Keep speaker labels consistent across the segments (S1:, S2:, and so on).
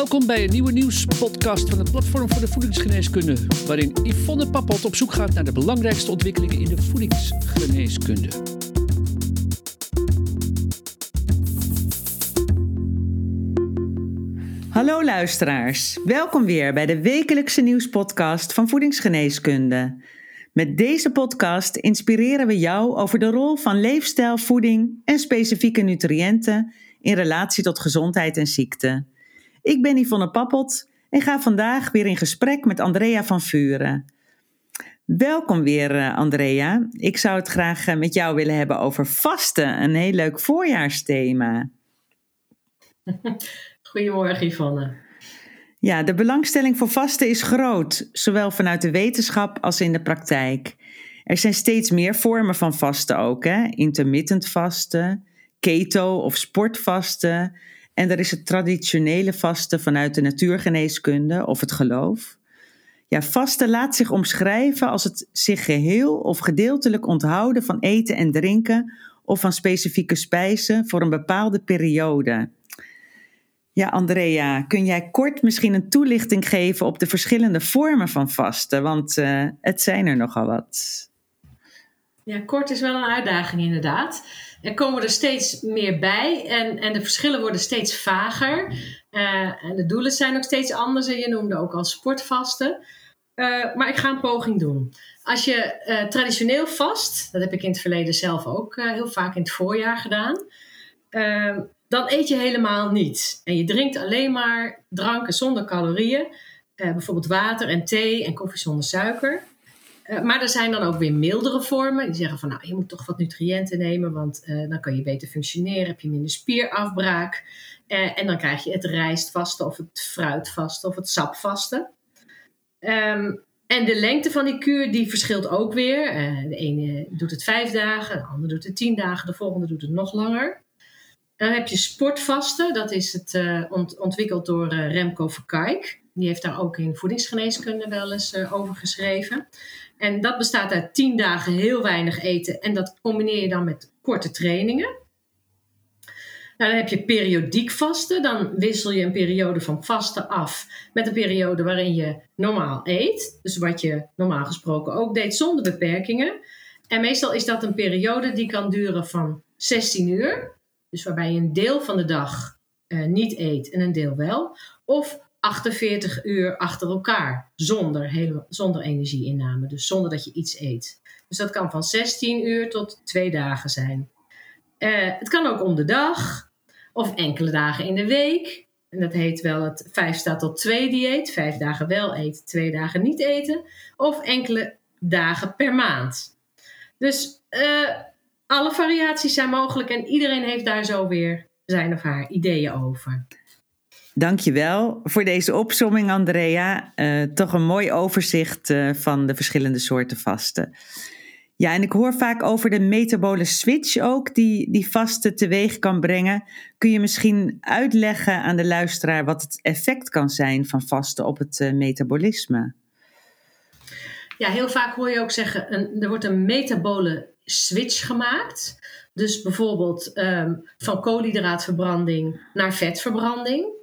S1: Welkom bij een nieuwe nieuwspodcast van het Platform voor de Voedingsgeneeskunde, waarin Yvonne Pappot op zoek gaat naar de belangrijkste ontwikkelingen in de voedingsgeneeskunde.
S2: Hallo luisteraars, welkom weer bij de wekelijkse nieuwspodcast van Voedingsgeneeskunde. Met deze podcast inspireren we jou over de rol van leefstijl, voeding en specifieke nutriënten in relatie tot gezondheid en ziekte. Ik ben Yvonne Pappot en ga vandaag weer in gesprek met Andrea van Vuren. Welkom weer, eh, Andrea. Ik zou het graag eh, met jou willen hebben over vasten, een heel leuk voorjaarsthema.
S3: Goedemorgen, Yvonne.
S2: Ja, de belangstelling voor vasten is groot, zowel vanuit de wetenschap als in de praktijk. Er zijn steeds meer vormen van vasten ook, hè? intermittent vasten, keto of sportvasten. En er is het traditionele vasten vanuit de natuurgeneeskunde of het geloof. Ja, vasten laat zich omschrijven als het zich geheel of gedeeltelijk onthouden van eten en drinken of van specifieke spijzen voor een bepaalde periode. Ja, Andrea, kun jij kort misschien een toelichting geven op de verschillende vormen van vasten? Want uh, het zijn er nogal wat.
S3: Ja, kort is wel een uitdaging inderdaad. Er komen er steeds meer bij en, en de verschillen worden steeds vager. Uh, en de doelen zijn ook steeds anders. En je noemde ook al sportvasten. Uh, maar ik ga een poging doen. Als je uh, traditioneel vast, dat heb ik in het verleden zelf ook heel vaak in het voorjaar gedaan. Dan eet je helemaal niets. En je drinkt alleen maar dranken zonder calorieën. bijvoorbeeld water en thee en koffie zonder suiker. Maar er zijn dan ook weer mildere vormen. Die zeggen van nou, je moet toch wat nutriënten nemen, want uh, dan kan je beter functioneren, heb je minder spierafbraak. Uh, en dan krijg je het rijstvasten of het fruitvasten of het sapvasten. Um, en de lengte van die kuur die verschilt ook weer. de ene doet het vijf dagen, de andere doet het tien dagen, de volgende doet het nog langer. Dan heb je sportvasten, dat is het ont ontwikkeld door Remco Verkijk. Die heeft daar ook in voedingsgeneeskunde wel eens over geschreven. En dat bestaat uit 10 dagen heel weinig eten. En dat combineer je dan met korte trainingen. Nou, dan heb je periodiek vasten. Dan wissel je een periode van vasten af met een periode waarin je normaal eet. Dus wat je normaal gesproken ook deed zonder beperkingen. En meestal is dat een periode die kan duren van 16 uur. Dus waarbij je een deel van de dag uh, niet eet en een deel wel. Of 48 uur achter elkaar zonder, hele, zonder energieinname. Dus zonder dat je iets eet. Dus dat kan van 16 uur tot twee dagen zijn. Uh, het kan ook om de dag of enkele dagen in de week. En dat heet wel het 5 staat tot 2 dieet. Vijf dagen wel eten, twee dagen niet eten. Of enkele dagen per maand. Dus uh, alle variaties zijn mogelijk en iedereen heeft daar zo weer zijn of haar ideeën over.
S2: Dankjewel voor deze opsomming, Andrea. Uh, toch een mooi overzicht uh, van de verschillende soorten vasten. Ja, en ik hoor vaak over de metabole switch ook, die, die vasten teweeg kan brengen. Kun je misschien uitleggen aan de luisteraar wat het effect kan zijn van vasten op het uh, metabolisme?
S3: Ja, heel vaak hoor je ook zeggen, een, er wordt een metabole switch gemaakt. Dus bijvoorbeeld um, van koolhydraatverbranding naar vetverbranding.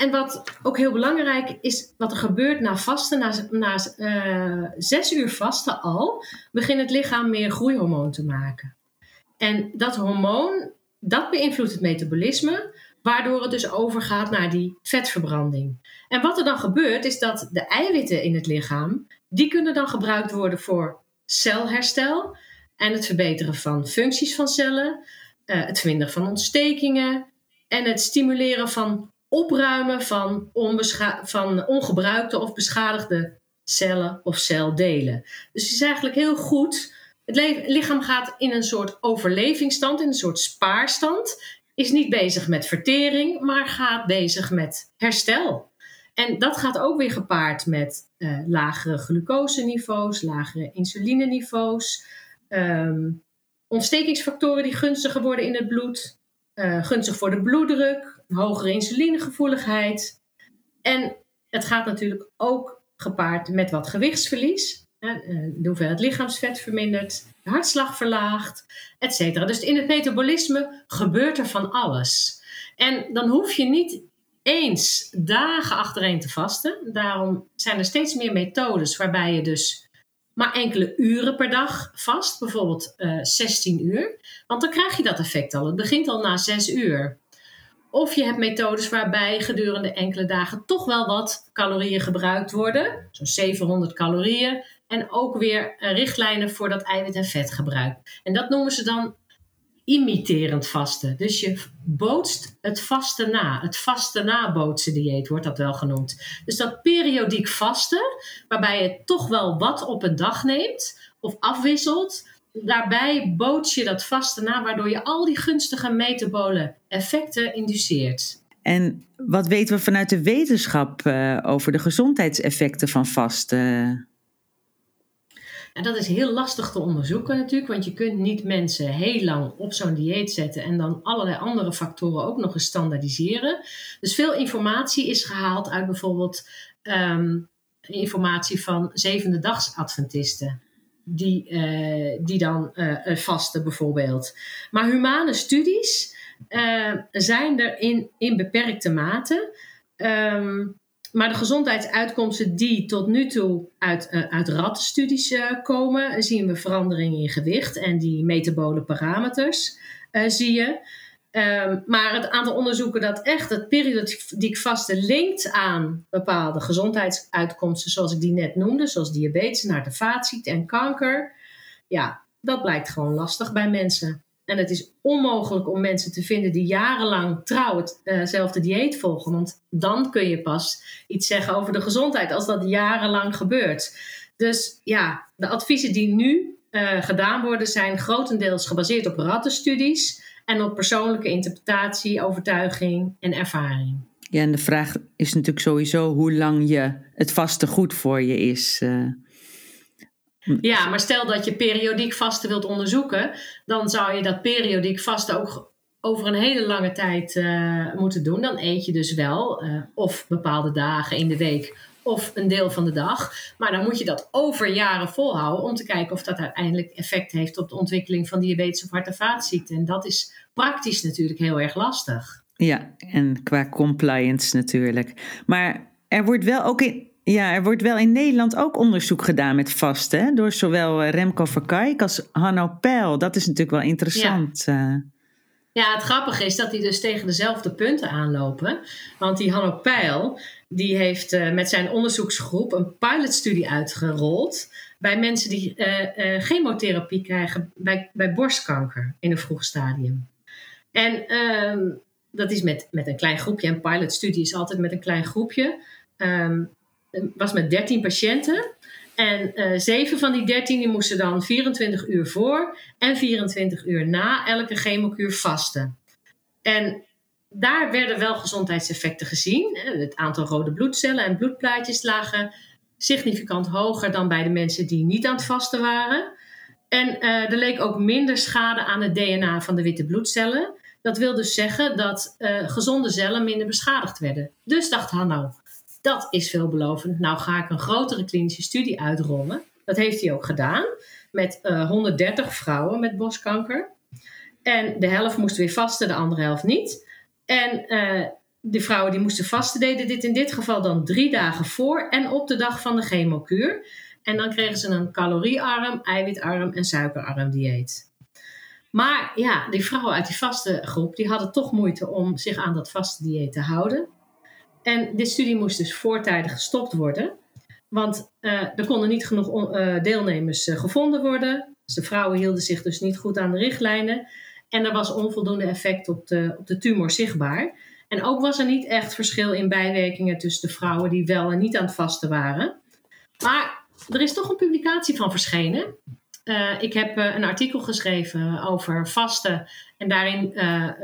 S3: En wat ook heel belangrijk is, wat er gebeurt na vasten, na, na uh, zes uur vasten al, begint het lichaam meer groeihormoon te maken. En dat hormoon, dat beïnvloedt het metabolisme, waardoor het dus overgaat naar die vetverbranding. En wat er dan gebeurt, is dat de eiwitten in het lichaam, die kunnen dan gebruikt worden voor celherstel en het verbeteren van functies van cellen, uh, het verminderen van ontstekingen en het stimuleren van opruimen van, van ongebruikte of beschadigde cellen of celdelen. Dus het is eigenlijk heel goed. Het lichaam gaat in een soort overlevingsstand, in een soort spaarstand. Is niet bezig met vertering, maar gaat bezig met herstel. En dat gaat ook weer gepaard met uh, lagere glucoseniveaus, lagere insulineniveaus, um, ontstekingsfactoren die gunstiger worden in het bloed, uh, gunstig voor de bloeddruk, hogere insulinegevoeligheid. En het gaat natuurlijk ook gepaard met wat gewichtsverlies. Eh, de hoeveelheid lichaamsvet vermindert, de hartslag verlaagt, etc. Dus in het metabolisme gebeurt er van alles. En dan hoef je niet eens dagen achtereen te vasten. Daarom zijn er steeds meer methodes waarbij je dus maar enkele uren per dag vast, bijvoorbeeld uh, eh, 16 uur. Want dan krijg je dat effect al. Het begint al na 6 uur. Of je hebt methodes waarbij gedurende enkele dagen toch wel wat calorieën gebruikt worden, zo'n 700 calorieën, en ook weer eh, richtlijnen voor dat eiwit- en vetgebruik. En dat noemen ze dan imiterend vasten. Dus je bootst het vasten na. Het vasten nabootsen dieet wordt dat wel genoemd. Dus dat periodiek vasten, waarbij je toch wel wat op een dag neemt of afwisselt. Daarbij boots je dat vasten na, waardoor je al die gunstige metabole effecten induceert.
S2: En wat weten we vanuit de wetenschap uh, over de gezondheidseffecten van vasten?
S3: En dat is heel lastig te onderzoeken natuurlijk, want je kunt niet mensen heel lang op zo'n dieet zetten en dan allerlei andere factoren ook nog eens standaardiseren. Dus veel informatie is gehaald uit bijvoorbeeld um, informatie van zevende dags Adventisten. Die, uh, die dan uh, vasten bijvoorbeeld. Maar humane studies zijn er in, in beperkte mate. Um, maar de gezondheidsuitkomsten die tot nu toe uit, uh, uit rattenstudies uh, komen, zien we veranderingen in gewicht en die metabole parameters uh, zie je. Um, maar het aantal onderzoeken dat echt het periodiek vaste linkt aan bepaalde gezondheidsuitkomsten, zoals ik die net noemde, zoals diabetes, naar de vaatziekte en kanker, ja, dat blijkt gewoon lastig bij mensen. En het is onmogelijk om mensen te vinden die jarenlang trouw hetzelfde dieet volgen. Want dan kun je pas iets zeggen over de gezondheid als dat jarenlang gebeurt. Dus ja, de adviezen die nu uh, gedaan worden zijn grotendeels gebaseerd op rattenstudies en op persoonlijke interpretatie, overtuiging en ervaring.
S2: Ja, en de vraag is natuurlijk sowieso hoe lang je het vaste goed voor je is. Uh.
S3: Ja, maar stel dat je periodiek vasten wilt onderzoeken, dan zou je dat periodiek vasten ook over een hele lange tijd uh, moeten doen. Dan eet je dus wel uh, of bepaalde dagen in de week of een deel van de dag. Maar dan moet je dat over jaren volhouden om te kijken of dat uiteindelijk effect heeft op de ontwikkeling van diabetes of hart- en vaatziekten. En dat is praktisch natuurlijk heel erg lastig.
S2: Ja, en qua compliance natuurlijk. Maar er wordt wel ook in, ja, er wordt wel in Nederland ook onderzoek gedaan met vasten. Door zowel eh, Remco Verkijk als Hanno Peil. Dat is natuurlijk wel interessant. Ja. Eh.
S3: ja, het grappige is dat die dus tegen dezelfde punten aanlopen. Want die Hanno Peil, die heeft uh, met zijn onderzoeksgroep een pilotstudie uitgerold. Bij mensen die uh, uh, chemotherapie krijgen bij, bij borstkanker in een vroeg stadium. En ehm, dat is met, met een klein groepje. Een pilotstudie is altijd met een klein groepje. Um, was met 13 patiënten. En uh, zeven van die 13 die moesten dan 24 uur voor en 24 uur na elke chemokuur vasten. En daar werden wel gezondheidseffecten gezien. Het aantal rode bloedcellen en bloedplaatjes lagen significant hoger dan bij de mensen die niet aan het vasten waren. En er leek ook minder schade aan het DNA van de witte bloedcellen. Dat wil dus zeggen dat gezonde cellen minder beschadigd werden. Dus dacht Hanno, dat is veelbelovend. Nou ga ik een grotere klinische studie uitrollen. Dat heeft hij ook gedaan met uh, eh, 130 vrouwen met borstkanker. En de helft moest weer vasten, de andere helft niet. En uh, de vrouwen die moesten vasten deden dit in dit geval dan drie dagen voor en op de dag van de chemokuur. En dan kregen ze een caloriearm, eiwitarm en suikerarm dieet. Maar ja, die vrouwen uit die vaste groep die hadden toch moeite om zich aan dat vaste dieet te houden. En dit studie moest dus voortijdig gestopt worden. Want uh, er konden niet genoeg uh, deelnemers uh, gevonden worden. Dus de vrouwen hielden zich dus niet goed aan de richtlijnen. En er was onvoldoende effect op de, op de tumor zichtbaar. En ook was er niet echt verschil in bijwerkingen tussen de vrouwen die wel en niet aan het vasten waren. Maar er is toch een publicatie van verschenen. ik heb een artikel geschreven over vasten. En daarin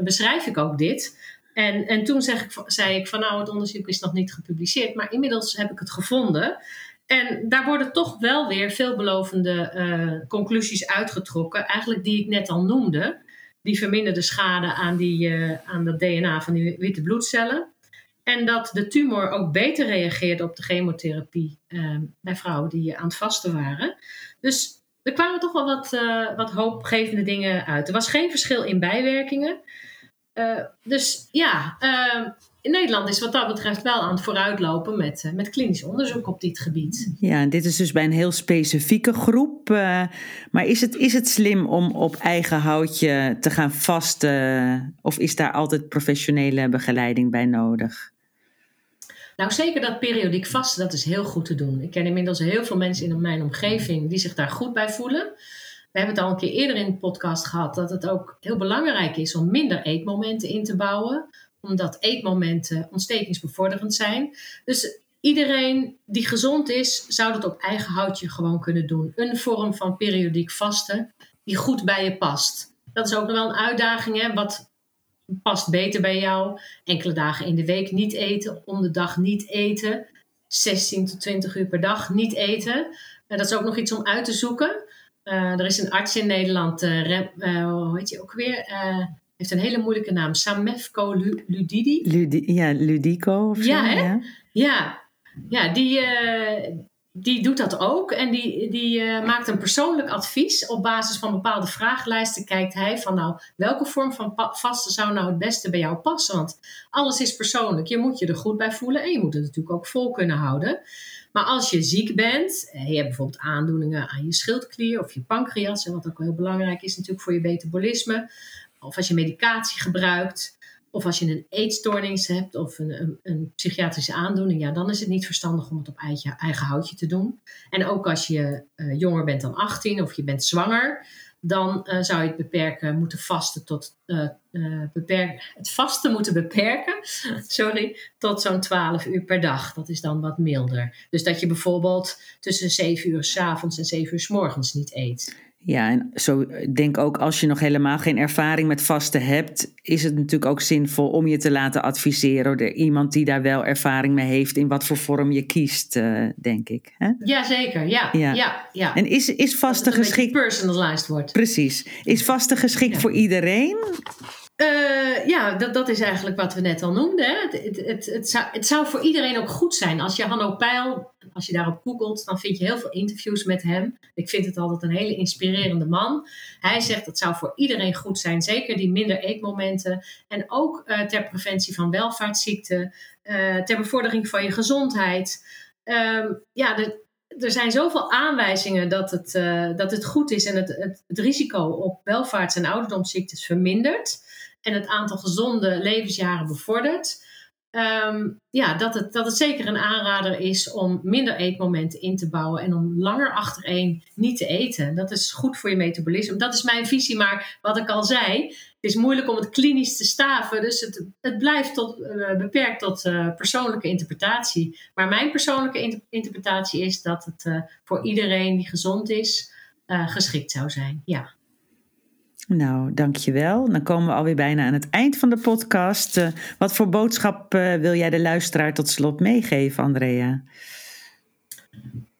S3: beschrijf ik ook dit. En, en toen zeg ik, zei ik van nou, het onderzoek is nog niet gepubliceerd, maar inmiddels heb ik het gevonden. En daar worden toch wel weer veelbelovende uh, conclusies uitgetrokken, eigenlijk die ik net al noemde. Die verminderde schade aan, die, uh, aan dat DNA van die witte bloedcellen. En dat de tumor ook beter reageerde op de chemotherapie uh, bij vrouwen die aan het vasten waren. Dus er kwamen toch wel wat, wat hoopgevende dingen uit. Er was geen verschil in bijwerkingen. Dus ja, in Nederland is wat dat betreft wel aan het vooruitlopen met, met klinisch onderzoek op dit gebied.
S2: Ja, en dit is dus bij een heel specifieke groep. maar is het, is het slim om op eigen houtje te gaan vasten? Of is daar altijd professionele begeleiding bij nodig?
S3: Nou, zeker dat periodiek vasten, dat is heel goed te doen. Ik ken inmiddels heel veel mensen in mijn omgeving die zich daar goed bij voelen. We hebben het al een keer eerder in de podcast gehad dat het ook heel belangrijk is om minder eetmomenten in te bouwen, omdat eetmomenten ontstekingsbevorderend zijn. Dus iedereen die gezond is, zou dat op eigen houtje gewoon kunnen doen. Een vorm van periodiek vasten die goed bij je past. Dat is ook nog wel een uitdaging, hè? Wat past beter bij jou. Enkele dagen in de week niet eten, om de dag niet eten. 16 tot 20 uur per dag niet eten. Dat is ook nog iets om uit te zoeken. Uh, er is een arts in Nederland, uh, hoe heet je ook weer? heeft een hele moeilijke naam. Samefco Ludidi.
S2: Ludi ja, Ludico of zo.
S3: Ja, hè? ja. ja. ja die, die doet dat ook. En die, die uh, maakt een persoonlijk advies. Op basis van bepaalde vragenlijsten kijkt hij van nou, welke vorm van vasten zou nou het beste bij jou passen? Want alles is persoonlijk. Je moet je er goed bij voelen en je moet het natuurlijk ook vol kunnen houden. Maar als je ziek bent, je hebt bijvoorbeeld aandoeningen aan je schildklier of je pancreas, wat ook heel belangrijk is natuurlijk voor je metabolisme, of als je medicatie gebruikt, of als je een eetstoornis hebt of een, een, een, psychiatrische aandoening, ja, dan is het niet verstandig om het op eigen, houtje te doen. En ook als je uh, jonger bent dan 18 of je bent zwanger, dan uh, zou je het beperken, moeten vasten tot uh, beperk, het vasten moeten beperken, sorry, tot zo'n 12 uur per dag. Dat is dan wat milder. Dus dat je bijvoorbeeld tussen 7 uur s avonds en 7 uur s morgens niet eet.
S2: Ja, en zo denk ook als je nog helemaal geen ervaring met vasten hebt, is het natuurlijk ook zinvol om je te laten adviseren door iemand die daar wel ervaring mee heeft in wat voor vorm je kiest, uh, denk ik. Hè?
S3: Jazeker, ja, ja. ja, ja.
S2: En is, is vasten geschikt.
S3: personalized wordt.
S2: Precies. Is vasten geschikt ja. voor iedereen?
S3: Uh, ja, dat, dat is eigenlijk wat we net al noemden. Hè. Het, het, het, zou, het zou voor iedereen ook goed zijn. Als je Hanno Peil, als je daarop googelt, dan vind je heel veel interviews met hem. Ik vind het altijd een hele inspirerende man. Hij zegt het zou voor iedereen goed zijn, zeker die minder eetmomenten. En ook uh, ter preventie van welvaartsziekten, uh, ter bevordering van je gezondheid. Um, ja, de, er zijn zoveel aanwijzingen dat het, dat het goed is en het, het, het risico op welvaarts- en ouderdomsziektes vermindert en het aantal gezonde levensjaren bevordert. Um, ja, dat het, dat het zeker een aanrader is om minder eetmomenten in te bouwen en om langer achtereen niet te eten. Dat is goed voor je metabolisme. Dat is mijn visie, maar wat ik al zei, het is moeilijk om het klinisch te staven. Dus het, het blijft tot, uh, beperkt tot uh, persoonlijke interpretatie. Maar mijn persoonlijke inter interpretatie is dat het uh, voor iedereen die gezond is geschikt zou zijn. Ja.
S2: Nou, dankjewel. Dan komen we alweer bijna aan het eind van de podcast. Uh, wat voor boodschap uh, wil jij de luisteraar tot slot meegeven, Andrea?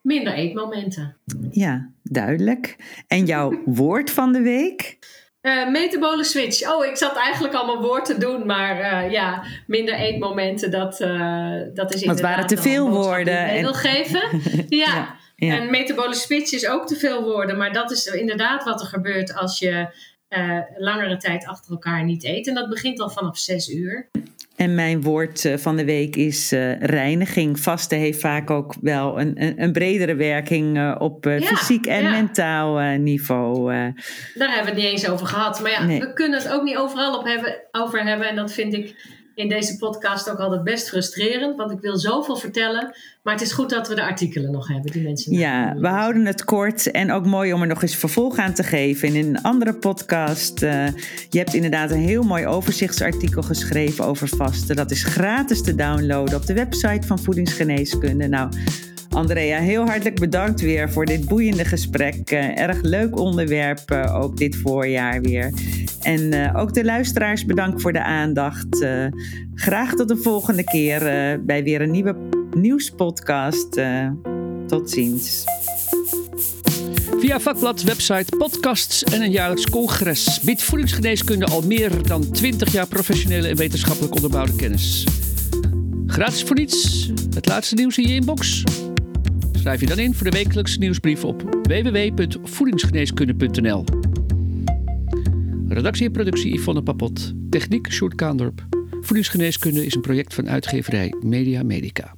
S3: Minder eetmomenten.
S2: Ja, duidelijk. En jouw woord van de week?
S3: Uh, metabole switch. Oh, ik zat eigenlijk al mijn woord te doen, maar ja, minder eetmomenten, dat, dat is inderdaad...
S2: Het waren te veel woorden.
S3: En... wil geven. ja. ja. En metabole switch is ook te veel woorden, maar dat is inderdaad wat er gebeurt als je uh, langere tijd achter elkaar niet eten. En dat begint al vanaf zes uur.
S2: En mijn woord eh, van de week is uh, reiniging. Vasten heeft vaak ook wel een, een, een bredere werking uh, op ja, fysiek en ja. mentaal niveau.
S3: Daar hebben we het niet eens over gehad. Maar ja, nee. we kunnen het ook niet overal op hebben, over hebben. En dat vind ik in deze podcast ook altijd best frustrerend. Want ik wil zoveel vertellen. Maar het is goed dat we de artikelen nog hebben, die mensen.
S2: Ja, we houden het kort. En ook mooi om er nog eens vervolg aan te geven. In een andere podcast. Uh, je hebt inderdaad een heel mooi overzichtsartikel geschreven over vasten. Dat is gratis te downloaden op de website van Voedingsgeneeskunde. Nou. Andrea, heel hartelijk bedankt weer voor dit boeiende gesprek. Uh, erg leuk onderwerp, uh, ook dit voorjaar weer. En uh, ook de luisteraars bedankt voor de aandacht. graag tot de volgende keer bij weer een nieuwe nieuwspodcast. tot ziens.
S1: Via vakblad, website, podcasts en een jaarlijks congres biedt voedingsgeneeskunde al meer dan 20 jaar professionele en wetenschappelijk onderbouwde kennis. Gratis voor niets, het laatste nieuws in je inbox. Schrijf je dan in voor de wekelijkse nieuwsbrief op www.voedingsgeneeskunde.nl. Redactie en productie Yvonne Papot. Techniek Sjoerd Kaandorp. Voedingsgeneeskunde is een project van uitgeverij Media Medica.